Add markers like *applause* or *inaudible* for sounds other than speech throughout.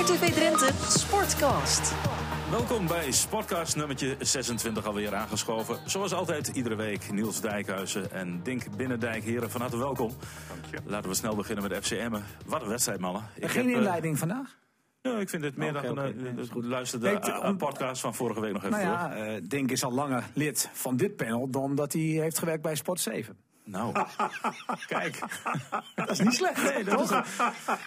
RTV Drenthe Sportcast. Welkom bij Sportcast nummertje 26 alweer aangeschoven. Zoals altijd iedere week Niels Dijkhuizen en Dink Binnendijk. Heren, van harte welkom. Dank je. Laten we snel beginnen met FCM. Wat een wedstrijd, mannen. Ik Geen heb, eh, inleiding vandaag? nou, ik vind het meer dan een... Nee, eh, is goed. luister de om- podcast van vorige week nog even Nou ja, eh Dink is al langer lid van dit panel dan dat hij heeft gewerkt bij Sport 7. Nou, *laughs* kijk. *laughs* Dat is niet slecht. Nee, dat is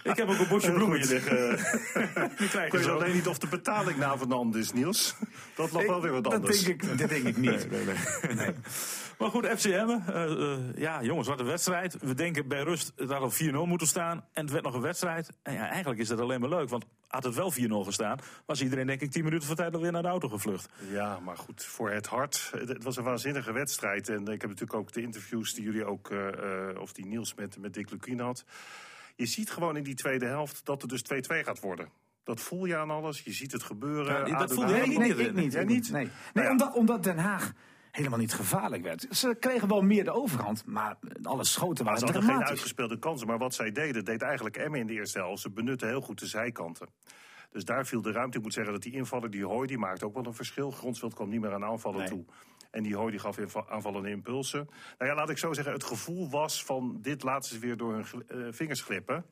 ik heb ook een bosje bloemen hier liggen. *laughs* Die Ik krijg je alleen niet of de betaling navenant is, Niels. Dat loopt wel weer wat dat, anders. denk ik, dat denk ik niet. Nee, nee, nee. Maar goed, FCM. eh, eh, ja, jongens, wat een wedstrijd. We denken bij rust het had op 4-0 moeten staan. En het werd nog een wedstrijd. En ja, eigenlijk is dat alleen maar leuk. Want had het wel 4-0 gestaan, was iedereen denk ik 10 minuten van tijd alweer naar de auto gevlucht. Ja, maar goed, voor het hart. Het het was een waanzinnige wedstrijd. En ik heb natuurlijk ook de interviews die jullie ook, eh, eh, of die Niels met, met Dick Lukien had. Je ziet gewoon in die tweede helft dat het dus 2-2 gaat worden. Dat voel je aan alles. Je ziet het gebeuren. Ja, dat voelde jij Nee, niet. nee, ik niet. Jij ik niet? Nee, nee Nou ja. omdat, omdat Den Haag helemaal niet gevaarlijk werd. Ze kregen wel meer de overhand, maar alle schoten waren ze hadden geen dramatisch. uitgespeelde kansen. Maar wat zij deden, deed eigenlijk Emmen in de eerste helft. Ze benutten heel goed de zijkanten. Dus daar viel de ruimte. Ik moet zeggen dat die invaller, die Hooi, die maakt ook wel een verschil. Gronsveld kwam niet meer aan aanvallen Nee. toe. En die Hooi die gaf aanvallende impulsen. Nou ja, laat ik zo zeggen, het gevoel was van dit laten ze weer door hun eh, vingers glippen.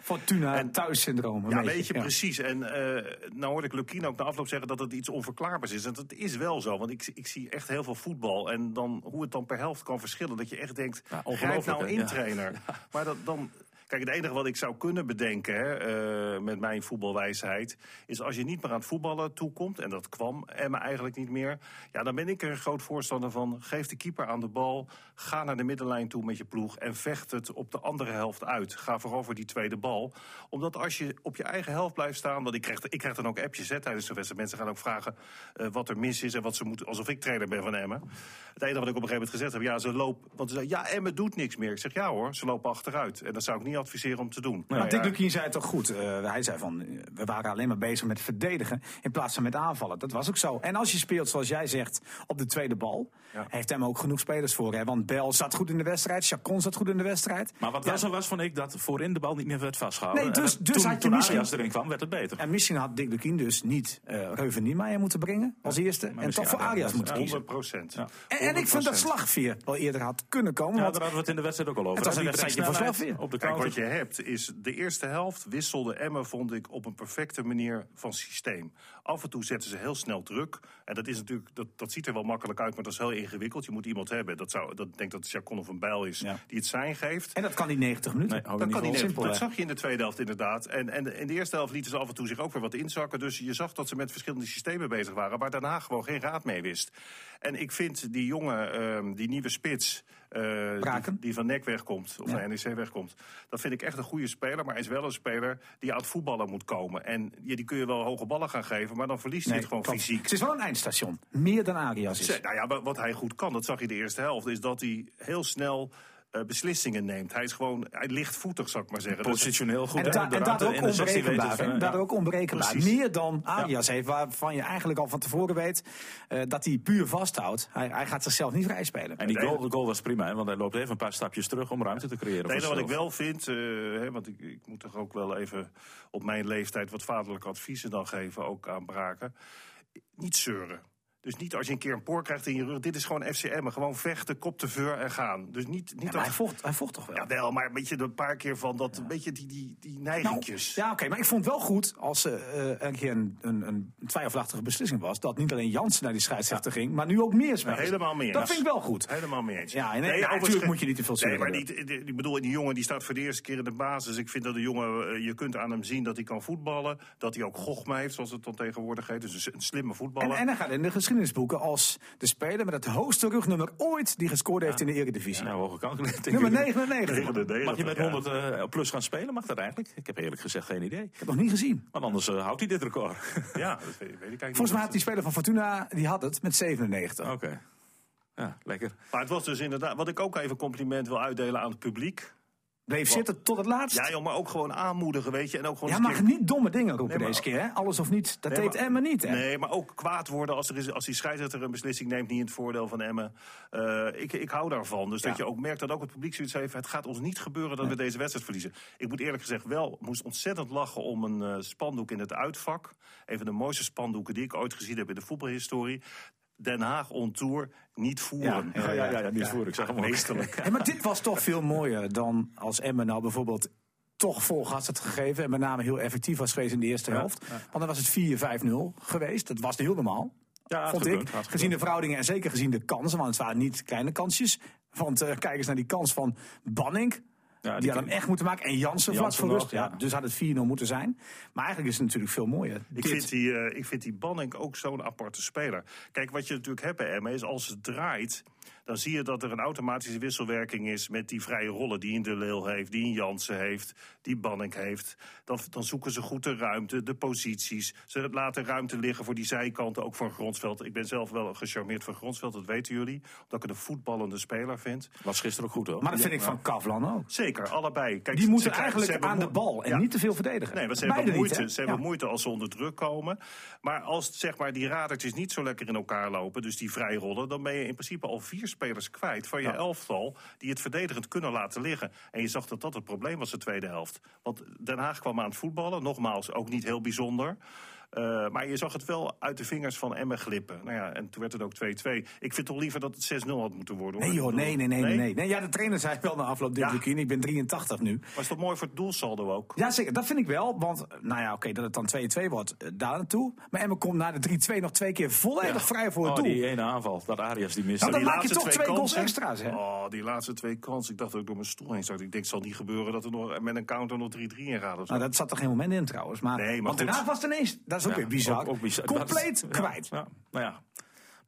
Fortuna En- thuissyndroom. een Ja, beetje, weet je, ja. precies. En eh nou hoorde ik Lukien ook na afloop zeggen dat het iets onverklaarbaars is. En dat is wel zo, want ik, ik zie echt heel veel voetbal. En dan, hoe het dan per helft kan verschillen. Dat je echt denkt, Ja, grijp nou in trainer. *laughs* Maar dat, dan... Kijk, het enige wat ik zou kunnen bedenken eh, met mijn voetbalwijsheid... is als je niet meer aan het voetballen toekomt... en dat kwam Emma eigenlijk niet meer... ja, dan ben ik er een groot voorstander van... geef de keeper aan de bal, ga naar de middenlijn toe met je ploeg... en vecht het op de andere helft uit. Ga vooral voor die tweede bal. Omdat als je op je eigen helft blijft staan... want ik krijg, ik krijg dan ook appjes hè, tijdens de wedstrijd. Mensen gaan ook vragen eh, wat er mis is en wat ze moeten... alsof ik trainer ben van Emmen. Het enige wat ik op een gegeven moment gezegd heb... ja, ze lopen... want ze ja, Emmen doet niks meer. Ik zeg, ja hoor, ze lopen achteruit. En dat zou ik niet adviseren om te doen. Maar Nou Dick ja, Lukien zei het toch goed. Eh, hij zei van, we waren alleen maar bezig met verdedigen in plaats van met aanvallen. Dat was ook zo. En als je speelt, zoals jij zegt, op de tweede bal, Ja. heeft hem ook genoeg spelers voor. Hè? Want Bel zat goed in de wedstrijd, Chacon zat goed in de wedstrijd. Maar wat Ja, wel zo was, vond ik dat voorin de bal niet meer werd vastgehouden. Nee, dus- dus toen, had je toen misschien- Arias erin kwam, werd het beter. En misschien had Dick Lukien dus niet eh Reuven Niemeyer moeten brengen als eerste. En toch voor Arias. Arias moeten Ja, kiezen. 100 procent. Ja. En, en ik vind dat Slagveer wel eerder had kunnen komen. Ja, daar hadden we het in de wedstrijd ook al over. Het was een wedstrijdje voor snelheid Slagveer. Op de. Wat je hebt is de eerste helft wisselde Emmen, vond ik, op een perfecte manier van systeem. Af en toe zetten ze heel snel druk. En dat is natuurlijk, dat, dat ziet er wel makkelijk uit, maar dat is heel ingewikkeld. Je moet iemand hebben. Dat zou, dat ik denk dat het Chacon of een Bijl is Ja. die het zijn geeft. En dat kan die 90 minuten. Nee, Dat, kan niet simpel, dat hè? zag je in de tweede helft inderdaad. En, en in de eerste helft lieten ze af en toe zich ook weer wat inzakken. Dus je zag dat ze met verschillende systemen bezig waren... waar Haag gewoon geen raad mee wist. En ik vind die jongen, ehm, die nieuwe spits... eh, die, die van NEC wegkomt, of Ja. van NEC wegkomt... dat vind ik echt een goede speler. Maar hij is wel een speler die aan het voetballen moet komen. En ja, die kun je wel hoge ballen gaan geven... maar dan verliest hij het gewoon klopt. fysiek. Het is wel een eindstation. Meer dan Arias is. Nou ja, wa- wat hij goed kan, dat zag je de eerste helft... is dat hij heel snel eh, beslissingen neemt. Hij is gewoon, hij lichtvoetig, zou ik maar zeggen. Positioneel goed. En, da en daardoor ook in de 16 onberekenbaar. van, Daardoor ja. ook onberekenbaar. Meer dan Arias heeft, waarvan je eigenlijk al van tevoren weet eh, dat hij puur vasthoudt. Hij, hij gaat zichzelf niet vrij spelen. En die goal, de goal was prima, hè, want hij loopt even een paar stapjes terug om ruimte te creëren. Het enige voor wat ik wel vind, eh, hè, want ik, ik moet toch ook wel even op mijn leeftijd wat vaderlijke adviezen dan geven, ook aan Braken. Niet zeuren. Dus niet als je een keer een poor krijgt in je rug. Dit is gewoon FCM. Gewoon vechten, kop te veur en gaan. Dus niet, niet Ja, hij vocht, hij vocht toch wel? Ja, wel, maar een beetje een paar keer van dat, een beetje die, die, die Nou, neigingjes. ja, oké, maar ik vond het wel goed als er eh, een keer een, een, een twijfelachtige beslissing was. Dat niet alleen Jansen naar die scheidsrechter ging, maar nu ook meer spelers. helemaal mee Dat vind ik wel goed. Helemaal mee eens. Ja, en- en overigens- natuurlijk moet je niet te veel Nee, zeuren. maar niet, die- ik bedoel, die jongen die staat voor de eerste keer in de basis. Ik vind dat de jongen, eh, je kunt aan hem zien dat hij kan voetballen. Dat hij ook gochme heeft, zoals het dan tegenwoordig heet. Dus een, slimme En, voetballer. en hij gaat in de geschiedenisboeken als de speler met het hoogste rugnummer ooit die gescoord heeft in de Eredivisie. Ja, hoge kanker. Nummer 99. Mag je met Ja. 100 eh, plus gaan spelen? Mag dat eigenlijk? Ik heb eerlijk gezegd geen idee. Ik heb nog niet gezien. Want anders eh, houdt hij dit record. *laughs* Ja, dat weet, ik eigenlijk Volgens mij had die speler van Fortuna, die had het met 97. Oké. Ja, lekker. Maar het was dus inderdaad, wat ik ook even compliment wil uitdelen aan het publiek. Bleef zitten tot het laatst. Ja, joh, maar ook gewoon aanmoedigen, weet je. En ook gewoon Ja, keer- niet domme dingen roepen Nee, maar- deze keer, hè? Alles of niets. Dat Nee, deed maar- Emma niet, hè? Nee, maar ook kwaad worden als, er is, als die scheidsrechter een beslissing neemt... niet in het voordeel van Emmen. Eh, ik, ik hou daarvan. Dus dat je ook merkt dat ook het publiek zoiets heeft... het gaat ons niet gebeuren dat we deze wedstrijd verliezen. Ik moet eerlijk gezegd wel, moest ontzettend lachen om een eh, spandoek in het uitvak. Een van de mooiste spandoeken die ik ooit gezien heb in de voetbalhistorie. Den Haag on tour, niet voeren. Ja, Ja, ja, ja, niet voor. Ik zeg hem ook. Meesterlijk. Hey, maar dit was toch veel mooier dan als Emmen nou bijvoorbeeld toch vol gas had gegeven. En met name heel effectief was geweest in de eerste helft. Want dan was het 4-5-0 geweest. Dat was heel normaal. Ja, vond gekund, ik. gekund. Gezien de verhoudingen en zeker gezien de kansen. Want het waren niet kleine kansjes. Want eh, kijk eens naar die kans van Banning. Ja, die, die had hem echt moeten maken. En Jansen vlak voor rust. Ja, ja. dus had het 4-0 moeten zijn. Maar eigenlijk is het natuurlijk veel mooier. Ik Dit- vind, die, eh, ik vind die Banning ook zo'n aparte speler. Kijk, wat je natuurlijk hebt bij Emmen is als het draait... dan zie je dat er een automatische wisselwerking is... met die vrije rollen die een De Leeuw heeft, die een Jansen heeft... die Banning heeft. Dan, dan zoeken ze goed de ruimte, de posities. Ze laten ruimte liggen voor die zijkanten, ook voor Gronsveld. Ik ben zelf wel gecharmeerd van Gronsveld, dat weten jullie. Omdat ik het een voetballende speler vind. Was gisteren ook goed, hoor. Maar dat vind ik van Kavlan ook. Zeker, allebei. Kijk, Die moeten krijgen- eigenlijk aan de bal en Ja. niet te veel verdedigen. Nee, want ze Beide hebben, moeite, ze hebben Ja. moeite als ze onder druk komen. Maar als zeg maar, die radertjes niet zo lekker in elkaar lopen, dus die vrij rollen, dan ben je in principe al vier spelers kwijt van je elftal die het verdedigend kunnen laten liggen. En je zag dat dat het probleem was de tweede helft. Want Den Haag kwam aan het voetballen, nogmaals ook niet heel bijzonder. Eh, maar je zag het wel uit de vingers van Emmen glippen. Nou ja, en toen werd het ook 2-2. Ik vind toch liever dat het 6-0 had moeten worden. hoor. Nee joh, nee, nee, nee, nee. nee. nee ja, de trainer zei wel na afloop dit Ja. ik ben 83 nu. Maar is toch mooi voor het doelsaldo ook? Ja, zeker. Dat vind ik wel. Want, nou ja, oké, dat het dan 2-2 wordt, eh, daar naartoe. Maar Emmen komt na de 3-2 nog twee keer volledig vrij voor het Oh, doel. die ene aanval, dat Arias die miste. Nou, dan Die maak je laatste toch twee goals kansen. extra's, hè? Oh, die laatste twee kansen. Ik dacht dat ik door mijn stoel heen zat. Ik denk, het zal niet gebeuren dat er nog met een counter nog 3-3 in gaat. Of zo. Nou, dat zat er geen moment in trouwens. Maar, Nee, maar want goed. daarna was het ineens, dat is ook weer bizar, ook- ook bizar. compleet kwijt. Ja, nou ja.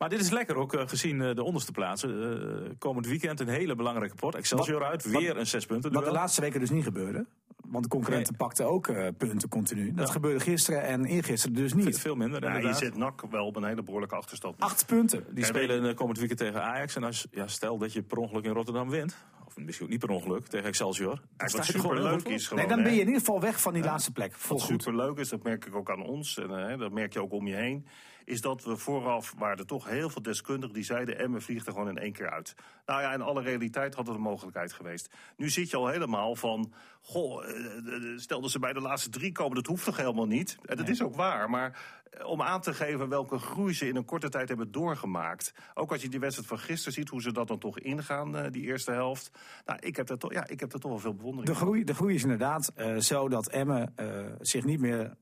Maar dit is lekker ook, eh, gezien eh, de onderste plaatsen. Eh, komend weekend een hele belangrijke pot. Excelsior uit, weer een zes punten Wat de laatste weken dus niet gebeurde. Want de concurrenten pakten ook eh, punten continu. Dat gebeurde gisteren en eergisteren dus niet. Veel minder, Ja, je zet NAC wel op een hele behoorlijke achterstand. Acht punten. Die spelen eh, komend weekend tegen Ajax. En als, ja, stel dat je per ongeluk in Rotterdam wint. Of misschien ook niet per ongeluk tegen Excelsior. Wat er superleuk goed voor. is gewoon. Nee, dan ben je in ieder geval weg van die laatste plek. Wat goed. superleuk is, dat merk ik ook aan ons. En dat merk je ook om je heen. Is dat we vooraf waren er toch heel veel deskundigen die zeiden: Emmen vliegt er gewoon in één keer uit. Nou ja, in alle realiteit had het een mogelijkheid geweest. Nu zit je al helemaal van. Goh, eh, eh, stel dat ze bij de laatste drie komen, dat hoeft toch helemaal niet? En dat is ook waar. Maar eh, om aan te geven welke groei ze in een korte tijd hebben doorgemaakt. Ook als je die wedstrijd van gisteren ziet, hoe ze dat dan toch ingaan, eh, die eerste helft. Nou, ik heb, daar toch, ja, ik heb daar toch wel veel bewondering De groei, de groei is inderdaad eh, zo dat Emmen eh, zich niet meer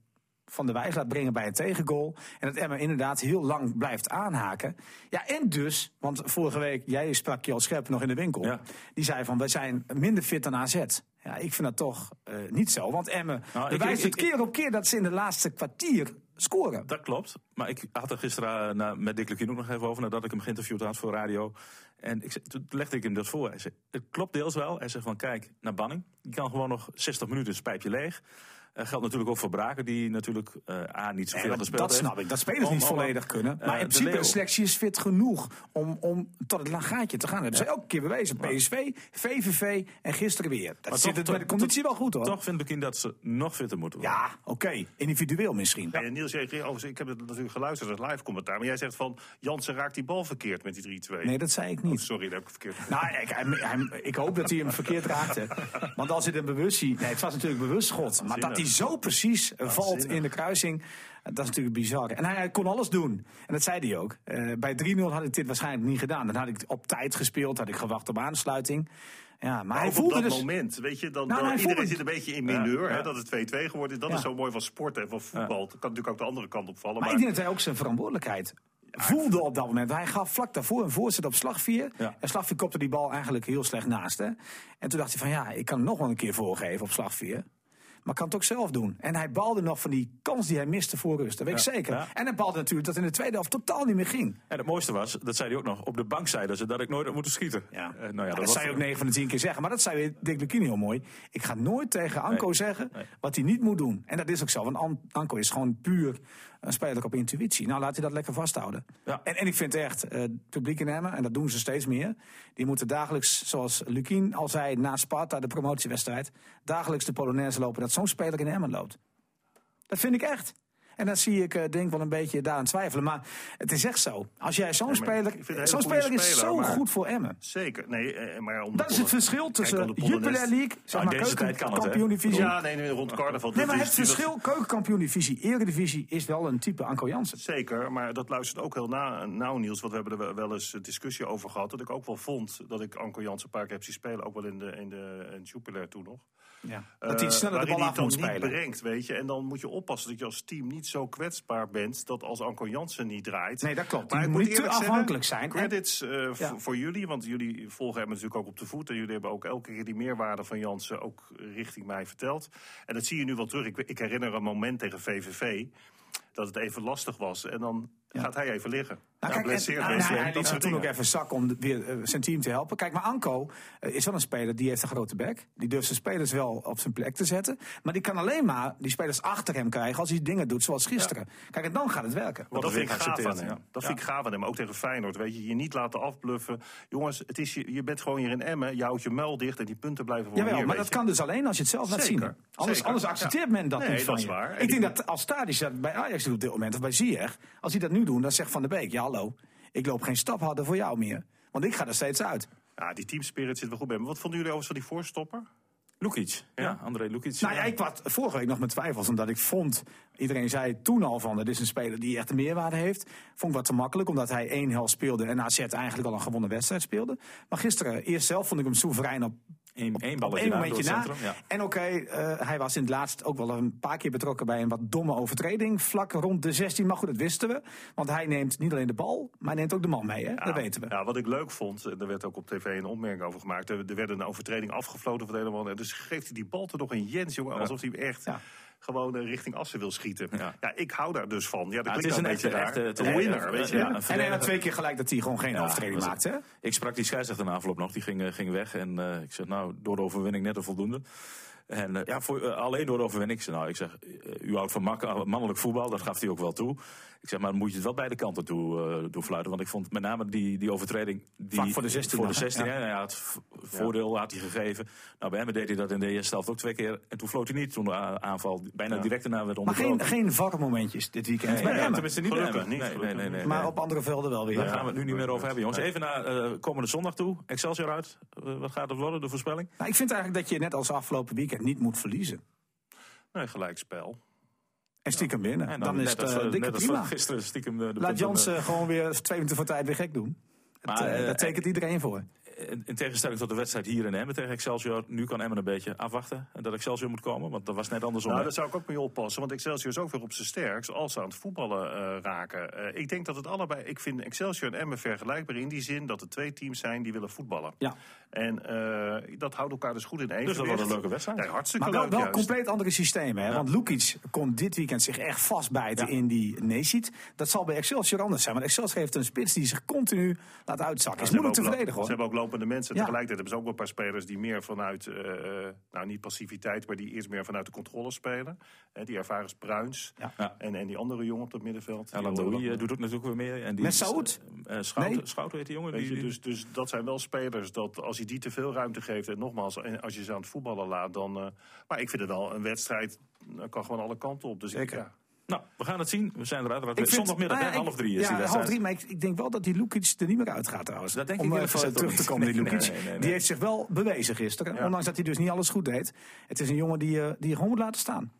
van de wijs laat brengen bij een tegengoal. En dat Emmen inderdaad heel lang blijft aanhaken. Ja, en dus, want vorige week, jij sprak je al scherp nog in de winkel. Ja. Die zei van, wij zijn minder fit dan AZ. Ja, ik vind dat toch eh, niet zo. Want Emmen Nou, bewijst het keer op keer dat ze in de laatste kwartier scoren. Dat klopt. Maar ik had er gisteren na- met Dick Lukien ook nog even over, nadat ik hem geïnterviewd had voor radio. En ik, toen legde ik hem dat voor. Hij zei, het klopt deels wel. Hij zegt van, kijk, naar Banning. Die kan gewoon nog 60 minuten een pijpje leeg. Eh geldt natuurlijk ook voor Braken, die natuurlijk eh A, niet zoveel Ja, dat, gespeeld dat heeft. snap ik. Dat spelers Om- niet om- volledig kunnen. eh, Maar in principe, de selectie is fit genoeg om, om tot het gaatje te gaan. Dat hebben ze elke keer bewezen. PSV, VVV en gisteren weer. Dat Maar zit toch- het bij de conditie wel goed hoor. Toch vindt Bekien dat ze nog fitter moeten worden. Ja, oké. Individueel misschien. En Niels, jij ik heb het natuurlijk geluisterd, het live commentaar. Maar jij zegt van, Jansen raakt die bal verkeerd met die 3-2. Nee, dat zei ik Oh, niet. sorry, dat heb ik verkeerd. Nou, ik, hij- hij- ik hoop dat hij hem verkeerd raakte. *laughs* Want als hij hem bewust ziet... Nee, het was natuurlijk bewust schot. Maar dat hij zo precies eh, valt in de kruising... eh, Dat is natuurlijk bizar. En hij, kon alles doen. En dat zei hij ook. Eh, bij 3-0 had ik dit waarschijnlijk niet gedaan. Dan had ik op tijd gespeeld, had ik gewacht op aansluiting. Ja, maar hij voelde op dat dus... moment, weet je, dan, Nou, dan- hij iedereen voelde- zit een beetje in mineur, Ja, hè, ja. dat het 2-2 geworden is. Dat Ja. is zo mooi van sport en van voetbal. Dat kan natuurlijk ook de andere kant opvallen. Maar Maar, ik denk dat hij ook zijn verantwoordelijkheid voelde op dat moment. Hij gaf vlak daarvoor een voorzet op Slagvier. Ja. En Slagvier kopte die bal eigenlijk heel slecht naast. Hè. En toen dacht hij van ja, ik kan hem nog wel een keer voorgeven op Slagvier. Maar kan het ook zelf doen. En hij balde nog van die kans die hij miste voor rust. Dat weet ik zeker. Ja. En hij balde natuurlijk dat in de tweede helft totaal niet meer ging. En het mooiste was, dat zei hij ook nog, op de bank zeiden ze dat ik nooit had moeten schieten. Ja. Eh, nou ja, dat zou je ook 9 van de 10 keer zeggen. Maar dat zei Dick Lukien heel mooi. Ik ga nooit tegen Anko Nee. zeggen Nee. wat hij niet moet doen. En dat is ook zo. Want An- Anko is gewoon puur een speler op intuïtie. Nou, laat hij dat lekker vasthouden. Ja. En, en ik vind echt, eh, het publiek in Emmen, en dat doen ze steeds meer... die moeten dagelijks, zoals Lukien al zei na Sparta, de promotiewedstrijd... dagelijks de Polonaise lopen dat zo'n speler in Emmen loopt. Dat vind ik echt. En dat zie ik, eh, denk wel een beetje daaraan twijfelen. Maar het is echt zo. Als jij zo'n Nee, speler... Zo'n speler is zo goed voor Emmen. Zeker. Nee, eh, maar om Dat is het verschil tussen Jupiler League, zeg maar keukenkampioen-divisie. Ja, nee, nee, rond carnaval. Nee, maar het verschil keukenkampioen-divisie, eredivisie is wel een type Anko Jansen. Zeker, maar dat luistert ook heel na, nauw, Niels. Want we hebben er wel- eens een discussie over gehad. Dat ik ook wel vond dat ik Anko Jansen een paar keer heb zien spelen. Ook wel in de, in de in Jupiler toen nog. Ja. Dat hij Eh, sneller de bal af het moet dan niet spelen. brengt, weet je. En dan moet je oppassen dat je als team niet zo kwetsbaar bent... dat als Anko Jansen niet draait... Nee, dat klopt. Maar ik moet niet te zeggen, afhankelijk zijn. Credits Ja. voor jullie, want jullie volgen hem natuurlijk ook op de voet. En jullie hebben ook elke keer die meerwaarde van Jansen ook richting mij verteld. En dat zie je nu wel terug. Ik, ik herinner een moment tegen VVV dat het even lastig was. En dan gaat hij even liggen. Nou, ja, kijk, en- nou, hij dat liet zich soort toen ook even zak om de- weer eh, zijn team te helpen. Kijk, maar Anko eh, is wel een speler die heeft een grote bek. Die durft zijn spelers wel op zijn plek te zetten. Maar die kan alleen maar die spelers achter hem krijgen als hij dingen doet zoals gisteren. Kijk, en dan gaat het werken. Dat vind ik gaaf aan hem. ja. Dat Ja. vind ik gaaf aan hem. Ook tegen Feyenoord. Weet je, je niet laten afbluffen. Jongens, het is je, je bent gewoon hier in Emmen. Je houdt je muil dicht en die punten blijven voor Jawel, hier. maar dat je. kan dus alleen als je het zelf laat Zeker, zien. Anders, zeker. anders accepteert Ja. men dat Nee, niet van dat is je. waar. En Ik denk dat als Stadis dat bij Ajax doet op dit moment, of bij Ziyech, als hij dat nu doet, dan zegt Van der Beek, ja hallo, ik loop geen stap harder voor jou meer. Want ik ga er steeds uit. Ja, die teamspirit zit wel goed bij hem. Wat vonden jullie overigens van die voorstopper? Lukic. Ja, André Lukic. Nou ja, ik had vorige week nog met twijfels, omdat ik vond, iedereen zei toen al van, dit is een speler die echt een meerwaarde heeft. Vond ik wat te makkelijk, omdat hij één helft speelde en AZ eigenlijk al een gewonnen wedstrijd speelde. Maar gisteren, eerst zelf vond ik hem soeverein op Één op balletje één momentje na. centrum. Ja. En oké, eh, hij was in het laatst ook wel een paar keer betrokken bij een wat domme overtreding. Vlak rond de 16. Maar goed, dat wisten we. Want hij neemt niet alleen de bal, maar hij neemt ook de man mee. Hè? dat weten we. Ja, wat ik leuk vond, en er werd ook op tv een opmerking over gemaakt. Er, er werd een overtreding afgefloten van de hele man. En dus geeft hij die bal toch nog een Jens, jongen. Alsof hij echt Ja. Gewoon eh, richting Assen wil schieten. Ja. Ja. ik hou daar dus van. Ja, dat Ja, het is wel een een beetje echte- raar. echte- het is een een- winner, ja, weet je. ja, en had twee keer gelijk dat hij gewoon geen Ja, overtreding maakte. Hè? Ik sprak die scheidsrechter na afloop nog, die ging, eh, ging weg. En eh, ik zeg, nou, door de overwinning net een voldoende. En eh, ja, voor, eh, alleen door de overwinning. Ik zeg, nou, ik zeg, eh, u houdt van mannelijk voetbal, dat gaf hij ook wel toe. Ik zeg, maar dan moet je het wel beide kanten toe, eh toe fluiten. Want ik vond met name die, die overtreding... Die, Vlak voor de 16 Voor de nog, hè? 16, Ja. hè. Had v- voordeel had hij gegeven. Nou, bij hem deed hij dat in de eerste helft ook twee keer. En toen floot hij niet, toen de aanval bijna direct daarna werd Maar onderbroken. geen, geen varmomentjes dit weekend Nee, bij ja, tenminste niet bij Gelukkig Emmen. niet, Nee, nee, gelukkig nee, nee, Maar nee. op andere velden wel weer. Daar gaan we het nu niet meer over hebben, jongens. Even naar eh, komende zondag toe. Excelsior uit. Wat gaat het worden, de voorspelling? Nou, ik vind eigenlijk dat je net als afgelopen weekend niet moet verliezen. Nee, gelijkspel. En stiekem winnen. En dan, is net het eh, eh, dikke net prima. gisteren stiekem de, de Laat Jans eh, eh, gewoon weer twee minuten voor tijd weer gek doen. Dat, Maar, eh, eh, daar tekent iedereen voor. In, in tegenstelling tot de wedstrijd hier in Emmen tegen Excelsior. Nu kan Emmen een beetje afwachten. En dat Excelsior moet komen. Want dat was net andersom. Nou, daar zou ik ook mee oppassen. Want Excelsior is ook weer op zijn sterkst als ze aan het voetballen eh, raken. Eh, ik denk dat het allebei... Ik vind Excelsior en Emmen vergelijkbaar in die zin... dat er twee teams zijn die willen voetballen. Ja. En eh, dat houdt elkaar dus goed in evenwicht. dat wordt een leuke wedstrijd. Ja, hartstikke Maar wel, leuk wel juist. compleet andere systemen. Hè? Want Lukic kon dit weekend zich echt vastbijten Ja. in die Neesiet. Dat zal bij Excelsior anders zijn. Want Excelsior heeft een spits die zich continu laat uitzakken. Ja, is ze moeilijk te verdedigen Ze hoor. hebben ook lopende mensen. Ja. Tegelijkertijd hebben ze ook wel een paar spelers die meer vanuit, eh, nou niet passiviteit, maar die eerst meer vanuit de controle spelen. Eh, die ervaren is Bruins. Ja. Ja. En, en die andere jongen op het middenveld. Horen eh, doet ook natuurlijk weer meer. En die Met is, Saoud? Schouten, Nee. Schouten heet die jongen. Die, je, dus, dus dat zijn wel spelers dat als je die te veel ruimte geeft. En nogmaals, en als je ze aan het voetballen laat, dan. eh, maar ik vind het wel een wedstrijd. Dat kan gewoon alle kanten op. Dus ik- Zeker. ja. Nou, we gaan het zien. We zijn er uiteraard. Vind- Zondagmiddag, nou ja, half ik- drie is ja, die half wedstrijd. drie. Maar ik, ik denk wel dat die Lukic er niet meer uitgaat trouwens. Dat denk Om ik even terug te komen, die Lukic. nee, nee, nee. Die heeft zich wel bewezen gisteren. Ja. Ondanks dat hij dus niet alles goed deed. Het is een jongen die, eh, die je gewoon moet laten staan.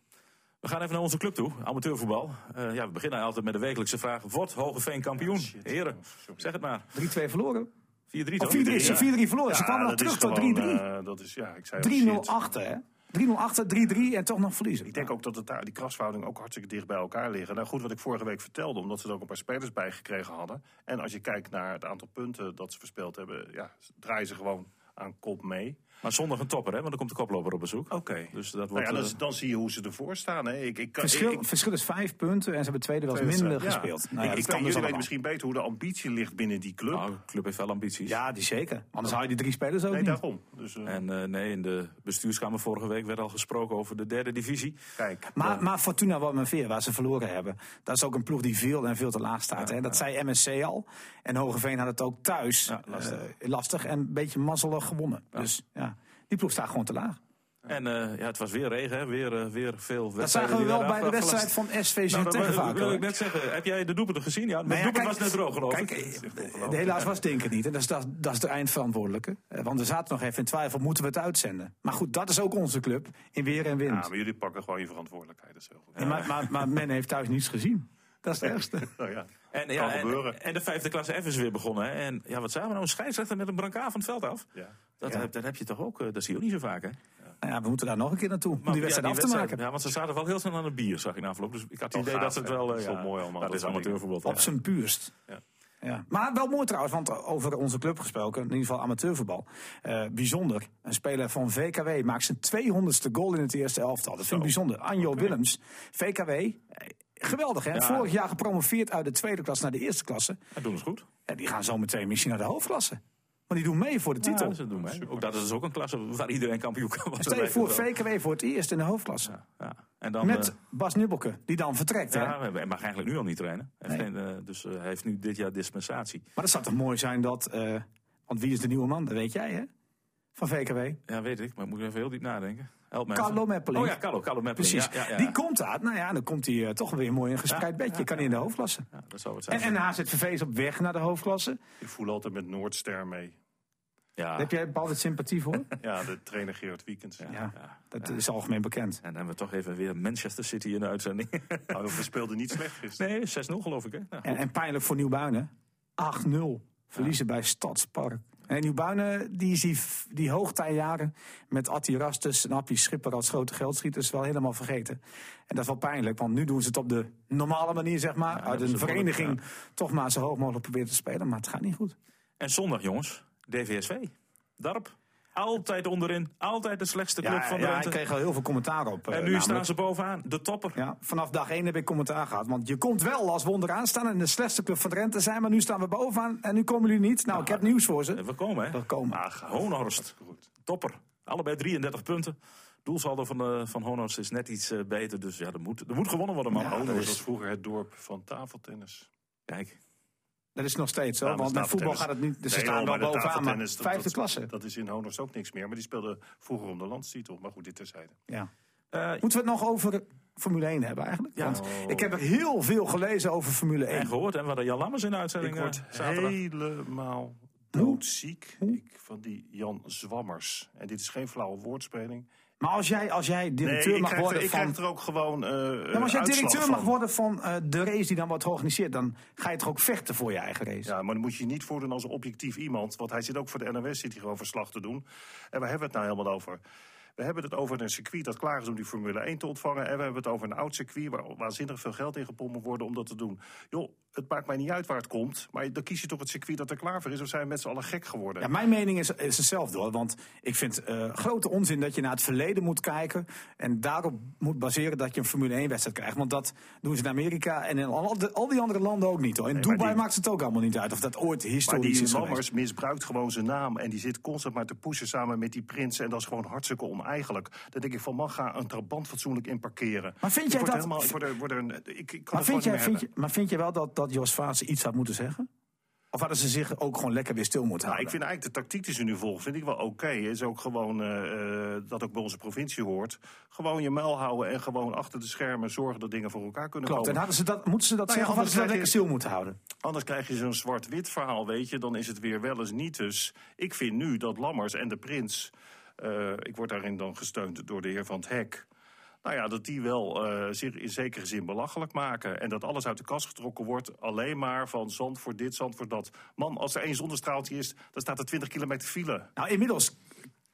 We gaan even naar onze club toe, amateurvoetbal. Eh, ja, we beginnen altijd met de wekelijkse vraag. Wordt Hogeveen kampioen? Heren, zeg het maar. 3-2 verloren. 4-3 Of toch? 4-3. Ze Ja. 4-3 verloren. Ze kwamen nog terug tot gewoon, 3-3. eh, dat is, ja, ik zei al, 3-0 shit. achter, hè? 3-0 achter, 3-3 en toch nog verliezen. Ik denk ook dat het die krasverhoudingen ook hartstikke dicht bij elkaar liggen. Nou goed, wat ik vorige week vertelde, omdat ze er ook een paar spelers bij gekregen hadden. En als je kijkt naar het aantal punten dat ze verspeeld hebben, ja, draaien ze gewoon aan kop mee. Maar zondag een topper, hè? Want dan komt de koploper op bezoek. Oké. Dus dat Nou wordt... ja, dan, eh, dan zie je hoe ze ervoor staan. Hè. Ik, ik, kan- Verschil, ik, verschil is vijf punten en ze hebben tweede wel eens minder ja. gespeeld. Nou ja, ik, kan weet, dus weten misschien beter hoe de ambitie ligt binnen die club. nou, de club heeft wel ambities. Ja, die zeker. Anders hou je die drie spelers ook nee, niet. daarom. Dus, eh, En eh, nee, in de bestuurskamer vorige week werd al gesproken over de derde divisie. kijk. Maar, maar Fortuna Wormerveer, waar ze verloren hebben, dat is ook een ploeg die veel en veel te laag staat. hè. Dat zei MSC al. En Hogeveen had het ook thuis Ja, lastig. eh, lastig en een beetje mazzelig gewonnen. Dus ja, die ploeg staat gewoon te laag. En eh, ja, het was weer regen, hè? Weer, eh, weer veel Dat wedstrijden. zagen we wel bij de wedstrijd van SV Nou, dat Zutphen wil- vaak. wil hoor. ik net zeggen. Heb jij de doelpunten gezien? Ja, Nou doelpunt kijk, was net droog, geloof kijk, ik. eh, helaas was Dink er niet. En dat is, dat, dat is de eindverantwoordelijke. Eh, Want we zaten nog even in twijfel, moeten we het uitzenden? Maar goed, dat is ook onze club. In weer en wind. Ja, maar jullie pakken gewoon je verantwoordelijkheid. Dat is heel goed. Ja, maar, maar, maar men heeft thuis niets gezien. Dat is het ergste. Nou *laughs* ja. En, Kan ja, gebeuren. en, en de vijfde klasse F is weer begonnen. Hè? En ja, wat zijn we nou? Een scheidsrechter met een brancard van het veld af? Ja. Dat, Ja. heb, dat heb je toch ook? eh, Dat zie je ook niet zo vaak, hè? Nou ja, we moeten daar nog een keer naartoe. Om Maar die ja, wedstrijd af te wedstrijd- maken. Ja, want ze zaten wel heel snel aan het bier, zag ik na afloop. Dus ik had het Wel idee gaaf, dat ze het hè? wel... Dat eh, is wel ja, mooi allemaal, Dat dat is amateurvoetbal. Op ja. zijn puurst. Ja. Ja. Maar wel mooi trouwens, want over onze club gesproken, in ieder geval amateurvoetbal. Eh, bijzonder. Een speler van VKW maakt zijn 200ste goal in het eerste elftal. Dat vind ik bijzonder. Anjo Willems, VKW. Geweldig, hè? Ja. Vorig jaar gepromoveerd uit de tweede klas naar de eerste klasse. Ja, doen ze goed. En die gaan zo meteen misschien naar de hoofdklasse. Want die doen mee voor de titel. Ja, ze doen mee. Ook dat is ook een klasse waar iedereen kampioen kan worden. Stel je voor. VKW voor het eerst in de hoofdklasse. Ja. En dan, Met eh, Bas Nubbelke, die dan vertrekt. Hè? ja, hij mag eigenlijk nu al niet trainen. Hij heeft Nee. geen, eh, dus eh, hij heeft nu dit jaar dispensatie. Maar dat zou toch mooi zijn dat... eh, want wie is de nieuwe man? Dat weet jij, hè? Van VKW. Ja, weet ik, maar ik moet even heel diep nadenken. Carlo. Meppeling. Oh ja, Carlo, Carlo Meppeling. Precies. Ja, ja, ja. Die komt daar. Nou ja, dan komt hij eh, toch weer mooi in een gespreid Ja, bedje. ja, kan hij in de hoofdklasse. Ja, dat zou het zijn. En, en HZVV is op weg naar de hoofdklasse. Ik voel altijd met Noordster mee. ja. Daar heb jij bepaalde sympathie voor? *laughs* Ja, de trainer Gerard Wiekens. Ja, ja. dat is algemeen bekend. En dan hebben we toch even weer Manchester City in de uitzending. *laughs* Nou, we speelden niet slecht gisteren. nee, 6-0 geloof ik. Hè? Nou, En, en pijnlijk voor Nieuwbuinen. 8-0. Verliezen bij Stadspark. En Nieuwbuinen, die is die, die hoogtijjaren met Atti Rastus en Appie Schipper als grote geldschieters wel helemaal vergeten. En dat is wel pijnlijk, want nu doen ze het op de normale manier, zeg maar. Uit een vereniging toch maar zo hoog mogelijk proberen te spelen, maar het gaat niet goed. En zondag, jongens, DVSV. Darp. Altijd onderin. Altijd de slechtste club Ja, van ja, Drenthe. ik kreeg al heel veel commentaar op. eh, en nu namelijk. staan ze bovenaan. De topper. Ja, vanaf dag 1 heb ik commentaar gehad. Want je komt wel als wonder aanstaan en de slechtste club van Drenthe zijn. Maar nu staan we bovenaan en nu komen jullie niet. Nou, ik heb nieuws voor ze. We komen, hè? We komen. Honhorst. Hartstikke goed. Topper. Allebei 33 punten. Doelsaldo van, eh van Honhorst is net iets eh, beter. Dus ja, er moet, er moet gewonnen worden, man. Ja, Oh, was vroeger het dorp van tafeltennis. Kijk. Dat is nog steeds zo. Maar want met voetbal gaat het niet. Dus ze Nee, staan wel bovenaan. Maar vijfde dat- klasse. Dat is in Honors ook niks meer. Maar die speelden vroeger om de landstitel. Maar goed, dit terzijde. Ja. Eh, Moeten we het nog over Formule 1 hebben eigenlijk? Ja. Want ik heb er heel veel gelezen over Formule 1. en gehoord. En we hadden Jan Lammers in de Ik uitzending word eh, zaterdag. helemaal doodziek ik, van die Jan Zwammers. En dit is geen flauwe woordspeling. Maar als jij, als jij directeur ik mag krijg, er, worden ik van... krijg er ook gewoon maar als jij directeur mag worden van eh, de race die dan wordt georganiseerd... dan ga je toch ook vechten voor je eigen race? Ja, maar dan moet je je niet voordoen als een objectief iemand. Want hij zit ook voor de NOS, zit hij gewoon verslag te doen. En waar hebben we het nou helemaal over? We hebben het over een circuit dat klaar is om die Formule 1 te ontvangen. En we hebben het over een oud circuit waar waanzinnig veel geld in gepompt worden om dat te doen. Joh, het maakt mij niet uit waar het komt. Maar dan kies je toch het circuit dat er klaar voor is. Of zijn we met z'n allen gek geworden? Ja, mijn mening is, is hetzelfde hoor. Want ik vind eh grote onzin dat je naar het verleden moet kijken. En daarop moet baseren dat je een Formule 1 wedstrijd krijgt. Want dat doen ze in Amerika en in al, de- al die andere landen ook niet hoor. In Nee, maar Dubai die- maakt het ook allemaal niet uit of dat ooit Maar historisch die is geweest. Lammers misbruikt gewoon zijn naam. En die zit constant maar te pushen samen met die prins. En dat is gewoon hartstikke oneigenlijk. Dan denk ik van, man, ga een trabant fatsoenlijk in parkeren. Maar vind jij dat- Helemaal, ik word er, word er een, ik, ik kan Maar vind, jij, niet meer vind, hebben. je, maar vind je wel dat, dat Jos Vaas iets had moeten zeggen? Of hadden ze zich ook gewoon lekker weer stil moeten Nou, ik houden? vind eigenlijk de tactiek die ze nu volgen, vind ik wel oké. Is ook gewoon, eh, eh, dat ook bij onze provincie hoort. Gewoon je muil houden en gewoon achter de schermen zorgen dat dingen voor elkaar kunnen Klopt, en komen. hadden ze dat, moeten ze dat Nou ja, zeggen of hadden ze dat lekker stil moeten houden? Anders krijg je zo'n zwart-wit verhaal, weet je. Dan is het weer wel eens niet. Dus ik vind nu dat Lammers en de prins... eh, ik word daarin dan gesteund door de heer Van het Hek... Nou ja, dat die wel eh, zich in zekere zin belachelijk maken. En dat alles uit de kast getrokken wordt. Alleen maar van zand voor dit, zand voor dat. Man, als er één zonnestraaltje is, dan staat er 20 kilometer file. Nou, inmiddels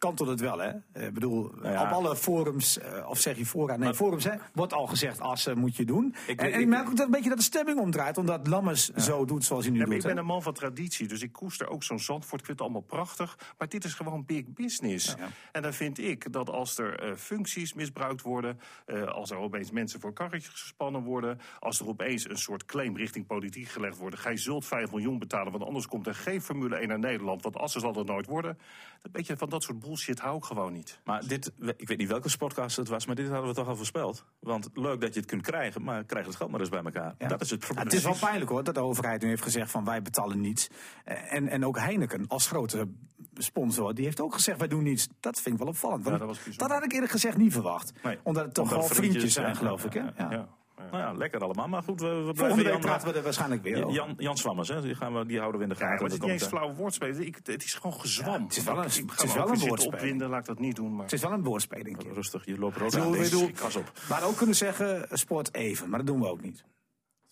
kantelt het wel, hè? Ik bedoel, Nou ja. op alle forums, eh, of zeg je fora, nee, forums, hè, wordt al gezegd, Assen moet je doen. Ik- en, en ik- merk ook dat een beetje dat de stemming omdraait, omdat Lammers zo doet zoals hij nu Ja, doet. ik ben een man van traditie, dus ik koester ook zo'n Zandvoort. Ik vind het allemaal prachtig, maar dit is gewoon big business. En dan vind ik dat als er eh, functies misbruikt worden... eh, als er opeens mensen voor karretjes gespannen worden... als er opeens een soort claim richting politiek gelegd wordt... gij zult 5 miljoen betalen, want anders komt er geen Formule 1 naar Nederland... want Assen zal er nooit worden. Een beetje van dat soort bullshit hou ik gewoon niet. Maar dit, ik weet niet welke sportcast het was, maar dit hadden we toch al voorspeld. Want leuk dat je het kunt krijgen, maar krijg het geld maar eens bij elkaar. Ja. Dat is het Ja, probleem. het is wel pijnlijk hoor, dat de overheid nu heeft gezegd van wij betalen niets. En, en ook Heineken als grote sponsor, die heeft ook gezegd wij doen niets. Dat vind ik wel opvallend. want Ja, dat was bijzonder. dat had ik eerlijk gezegd niet verwacht. Nee. Omdat het toch Omdat wel vriendjes, vriendjes zijn, geloof ja, ik. Hè? Ja, Ja. Ja. Nou ja, lekker allemaal. Maar goed, we, we blijven Volgende week Jan, praten we er waarschijnlijk weer over. Jan, Jan Swammers, hè, die, gaan we, die houden we in de Ja, gaten. maar het is niet eens komt, flauwe woordspelen. Ik, het is gewoon gezwam. Ja, het is wel een- Ik het is wel een woordspeling. opwinden, laat ik dat niet doen. Maar... Het is wel een woordspeling. Rustig, je loopt rood Ik aan. bedoel, op. Maar ook kunnen zeggen eh, sport even, maar dat doen we ook niet.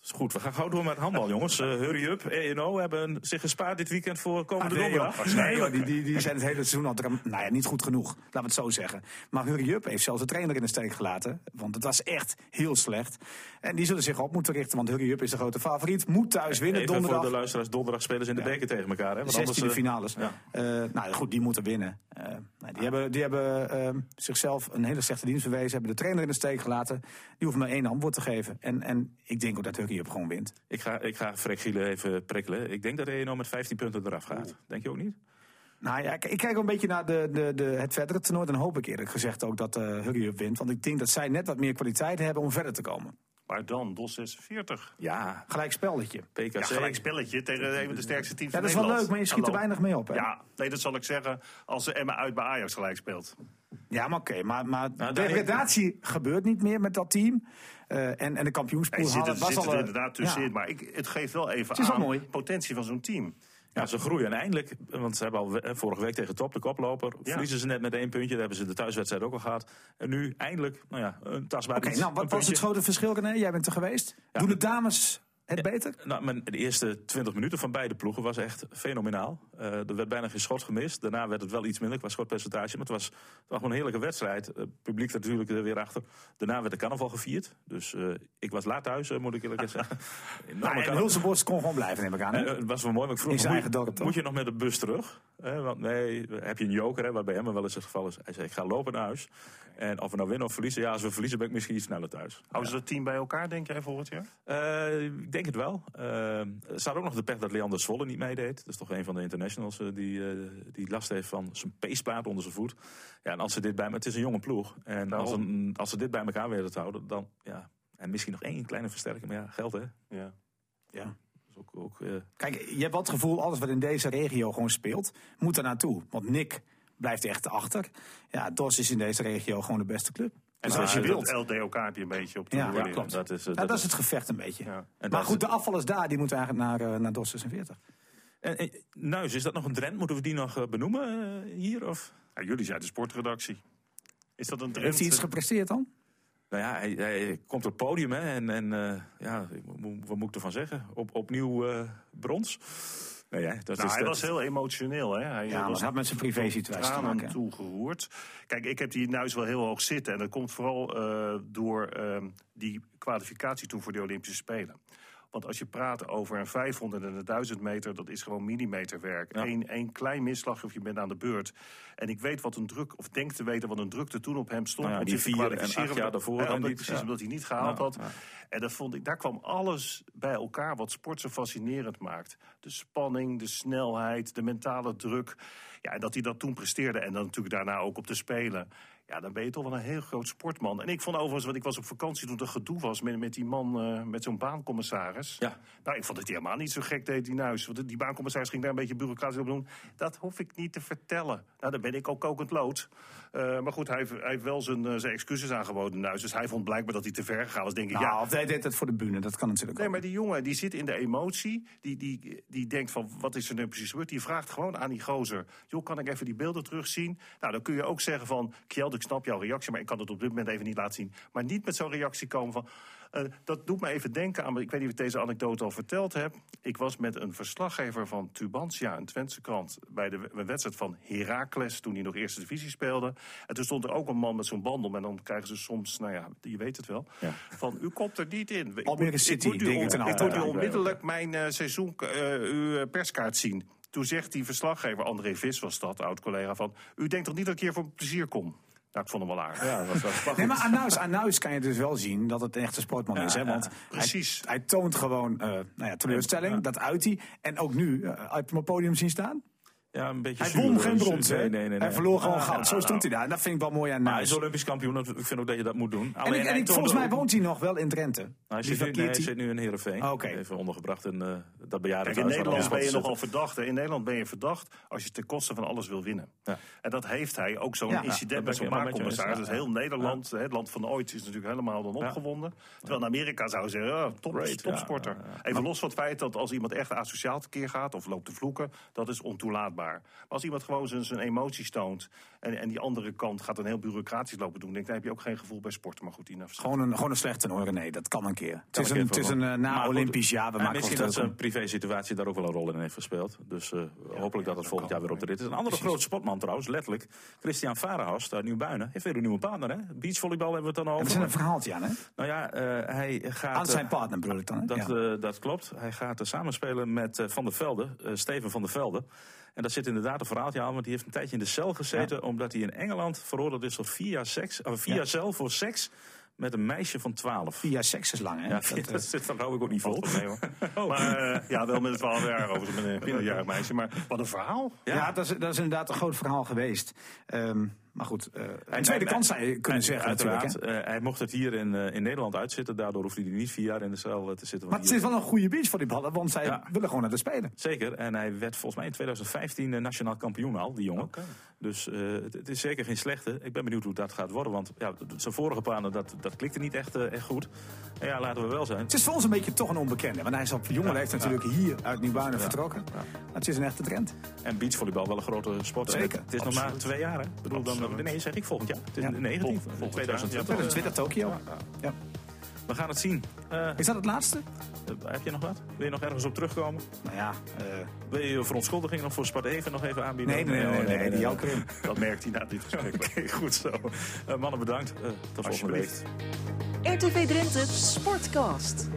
Is goed, we gaan gauw door met handbal, jongens. Eh, hurry up. ENO hebben zich gespaard dit weekend voor komende Ah, nee, donderdag. joh. Nee, joh, die, die, die zijn het hele seizoen al nou ja, niet goed genoeg. Laten we het zo zeggen. Maar Hurry Up heeft zelfs de trainer in de steek gelaten. Want het was echt heel slecht. En die zullen zich op moeten richten, want Hurry Up is de grote favoriet. Moet thuis winnen Even donderdag. voor de luisteraars, donderdag spelen ze in de beker tegen elkaar. Hè? Want anders, 16e eh, finales. ja. Eh, nou goed, die moeten winnen. Die hebben, die hebben ehm, zichzelf een hele slechte dienst bewezen. Hebben de trainer in de steek gelaten. Die hoeft maar één antwoord te geven. En, en ik denk ook dat Hurry Up gewoon wint. Ik ga, ik ga Freek Gielen even prikkelen. Ik denk dat ENO met 15 punten eraf gaat. Denk je ook niet? Nou ja, ik, ik kijk een beetje naar de, de, de, het verdere toernooi. Dan hoop ik eerlijk gezegd ook dat eh Hurry Up wint. Want ik denk dat zij net wat meer kwaliteit hebben om verder te komen. Maar dan, DOS 46. Ja, Gelijk spelletje. PKC. Ja, gelijk spelletje tegen een van de sterkste teams Ja, dat is van wel Nederland. leuk, maar je schiet er weinig mee op. Hè? Ja, nee, dat zal ik zeggen als ze Emma uit bij Ajax gelijk speelt. Ja, maar oké. maar, maar Nou, degradatie gebeurt niet meer met dat team. Eh, en, en de Hij kampioenspool zit, halen er, was zit al... er inderdaad tussenin, ja. maar ik, het geeft wel even Het aan mooi. potentie van zo'n team. Ja, ze groeien. En eindelijk, want ze hebben al eh, vorige week tegen Top, de koploper, Ja. verliezen ze net met één puntje. Daar hebben ze de thuiswedstrijd ook al gehad. En nu eindelijk, nou ja, een tastbaar Oké, nou, wat was het grote verschil, René? Jij bent er geweest. Doen de dames het beter? Nou, mijn, de eerste 20 minuten van beide ploegen was echt fenomenaal. Eh, er werd bijna geen schot gemist. Daarna werd het wel iets minder qua schotpercentage. Maar het was, het was gewoon een heerlijke wedstrijd. Het publiek natuurlijk er weer achter. Daarna werd de carnaval gevierd. Dus eh, ik was laat thuis, eh, moet ik eerlijk *laughs* *laughs* zeggen. Nou, en kon gewoon blijven, neem ik aan. Eh, het was wel mooi, maar ik vroeg me, moet, moet je nog met de bus terug? Want nee, heb je een joker, hè, wat bij hem wel eens het geval is. Hij zei, ik ga lopen naar huis. En of we nou winnen of verliezen, ja, als we verliezen ben ik misschien iets sneller thuis. Houden ze dat team bij elkaar, denk jij, volgend jaar? Eh, ik denk het wel. Eh, er staat ook nog de pech dat Leander Zwolle niet meedeed. Dat is toch een van de internationals eh, die, die last heeft van zijn peesplaat onder zijn voet. Ja, en als ze dit bij het is een jonge ploeg. En als, Daarom. een, als ze dit bij elkaar weten te houden, dan ja. En misschien nog één kleine versterking, maar ja, geld hè. Ja. Ja. Dat is ook, ook, eh, Kijk, je hebt wel het gevoel, alles wat in deze regio gewoon speelt, moet er naartoe. Want Nick blijft echt achter. Ja, DOS is in deze regio gewoon de beste club. En zoals je wilt. LDOK heb je een beetje op de Ja, ja, klopt. dat is, eh, Ja, dat is het gevecht een beetje. Ja. Maar goed, is- de afvallers daar, die moeten eigenlijk naar, eh, naar DOS 46. En, en, Nuis, is dat nog een trend? Moeten we die nog eh, benoemen hier? Of? Ja, jullie zijn de sportredactie. Is dat een trend? Heeft hij iets gepresteerd dan? Nou ja, hij, hij komt op het podium hè, en, en eh, ja, wat moet ik ervan zeggen? Op, opnieuw eh, brons. Nee, ja, dat Nou, is, hij dat- was heel emotioneel. Hè? Hij Ja, was had met zijn privé-situatie te tranen maken. toegeroerd. Kijk, ik heb die Nuis wel heel hoog zitten. En dat komt vooral eh, door ehm, die kwalificatie toen voor de Olympische Spelen. Want als je praat over een 500 en een 1000 meter, dat is gewoon millimeterwerk. Ja. Eén één klein misslag of je bent aan de beurt. En ik weet wat een druk, of denk te weten wat een drukte toen op hem stond. Nou ja, die vier en acht jaar daarvoor Ja, niet, Precies, omdat hij niet gehaald had. En dat vond ik, daar kwam alles bij elkaar wat sport zo fascinerend maakt. De spanning, de snelheid, de mentale druk. Ja, en dat hij dat toen presteerde en dan natuurlijk daarna ook op de Spelen. Ja, dan ben je toch wel een heel groot sportman. En ik vond overigens, want ik was op vakantie toen er gedoe was met, met die man, eh, met zo'n baancommissaris. Ja. Nou, ik vond het helemaal niet zo gek deed die Nuis. Want die baancommissaris ging daar een beetje bureaucratisch op doen. Dat hoef ik niet te vertellen. Nou, dan ben ik ook kokend lood. Eh, maar goed, hij heeft, hij heeft wel zijn, eh, zijn excuses aangeboden, Nuis. Dus hij vond blijkbaar dat hij te ver gegaan was. Denk ik, Nou, ja, of hij deed het voor de bühne, dat kan natuurlijk Nee, ook. maar die jongen die zit in de emotie. Die, die, die denkt van, wat is er nu precies gebeurd? Die vraagt gewoon aan die gozer... joh, kan ik even die beelden terugzien? Nou, dan kun je ook zeggen van... Kjeld, Ik snap jouw reactie, maar ik kan het op dit moment even niet laten zien. Maar niet met zo'n reactie komen van... Uh, dat doet me even denken aan... Ik weet niet of ik deze anekdote al verteld heb. Ik was met een verslaggever van Tubantia, een Twentse krant... bij de wedstrijd van Heracles, toen hij nog eerste divisie speelde. En toen stond er ook een man met zo'n bandel. En dan krijgen ze soms, nou ja, je weet het wel... Ja. van u komt er niet in. Almere City, ik moet u, on, ik moet u onmiddellijk mijn uh, seizoen, uh, uw perskaart zien. Toen zegt die verslaggever, André Vis was dat, oud-collega, van... u denkt toch niet dat ik hier voor plezier kom? Nou, ik vond hem wel aardig. Ja, dat was wel nee, maar aan Nuis kan je dus wel zien dat het een echte sportman ja, is. Hè? Want precies. Hij, hij, toont gewoon uh, nou ja, teleurstelling, dat uit hij. En ook nu, uh, uit mijn podium zien staan. Ja, een beetje hij won geen brons, nee, nee, nee, Hij verloor gewoon goud. Zo stond hij daar. En dat vind ik wel mooi aan Hij is Olympisch kampioen. Ik vind ook dat je dat moet doen. Alleen, en, ik, en ik, volgens mij woont hij nog wel in Drenthe. hij, zit nu, nee, hij zit nu in Heerenveen. Oh, Even ondergebracht in uh, dat bejaardenhuis. in Nederland ben je nogal verdacht. In Nederland ben je verdacht als je ten koste van alles wil winnen. Ja. En dat heeft hij. Ook zo'n incident met zo'n maakcommissaris. Dus heel Nederland, het land van ooit, is natuurlijk helemaal dan opgewonden. Terwijl in Amerika zou zeggen, topsporter. Even los van het feit dat als iemand echt asociaal tekeer gaat... of loopt te vloeken, dat is ontoelaatbaar. Maar als iemand gewoon zijn, zijn emoties toont. En, en die andere kant gaat een heel bureaucratisch lopen doen. Denk, dan heb je ook geen gevoel bij sporten. Maar goed, die gewoon een, gewoon een slechte hoor. Nee, dat kan een keer. Het is een, het is een uh, na-Olympisch jaar. We maken misschien dat zijn privé-situatie daar ook wel een rol in heeft gespeeld. Dus uh, ja, hopelijk dat het volgend jaar weer op de rit is. Een andere grote sportman trouwens, letterlijk. Christian Varenhorst uit Nieuw-Buinen. Heeft weer een nieuwe partner, hè? Beachvolleybal hebben we het dan over. Dat is een verhaaltje aan, hè? Nou ja, uh, hij gaat... Aan zijn partner bedoel ik dan, hè? Dat, ja. dat klopt. Hij gaat samenspelen met Van der Velde, Steven van der Velde. En dat zit inderdaad een verhaaltje aan, want die heeft een tijdje in de cel gezeten. Omdat hij in Engeland veroordeeld is tot vier jaar, seks, of vier jaar cel voor seks met een meisje van 12. Vier jaar seks is lang, hè? Ja, dat, *laughs* dat, zit dan hou ik ook niet vol. Nee, hoor. *laughs* Oh. Maar uh, ja, wel met een 12 jaar over met een 4 jaar meisje. Maar wat een verhaal. Ja, ja dat, is, dat is inderdaad een groot verhaal geweest. Um, maar goed, uh, een tweede kans zou je kunnen zeggen uiteraard. Uh, hij mocht het hier in, uh, in Nederland uitzitten. Daardoor hoeft hij niet vier jaar in de cel te zitten. Maar het is wel een goede beach voor die ballen, want zij ja. willen gewoon naar de Spelen. Zeker. En hij werd volgens mij in 2015 nationaal kampioen al, die jongen. Okay. Dus het, het, is zeker geen slechte. Ik ben benieuwd hoe dat gaat worden. Want ja, zijn vorige plannen, dat, dat klikte niet echt, echt goed. En ja, laten we wel zijn. Het is voor ons een beetje toch een onbekende. Want hij is op jonge leeftijd natuurlijk hier uit Nieuwbuinen vertrokken. Maar het is een echte trend. En beachvolleybal wel een grote sport. Zeker. Het is nog maar twee jaar, hè? Ik bedoel, dan, nee, zeg ik volgend jaar. Het is ja. 19, Vol, 2020. 2020 Tokio. Ja. ja. We gaan het zien. Uh, is dat het laatste? Uh, heb je nog wat? Wil je nog ergens op terugkomen? Nou ja. Uh, Wil je je verontschuldiging nog voor Spart Even nog even aanbieden? Nee, nee, nee. nee, nee, nee, nee die ook in. *laughs* Dat merkt hij na dit gesprek. *laughs* Oké, okay, *laughs* goed zo. mannen, bedankt. tot volgende week. RTV Drenthe Sportcast.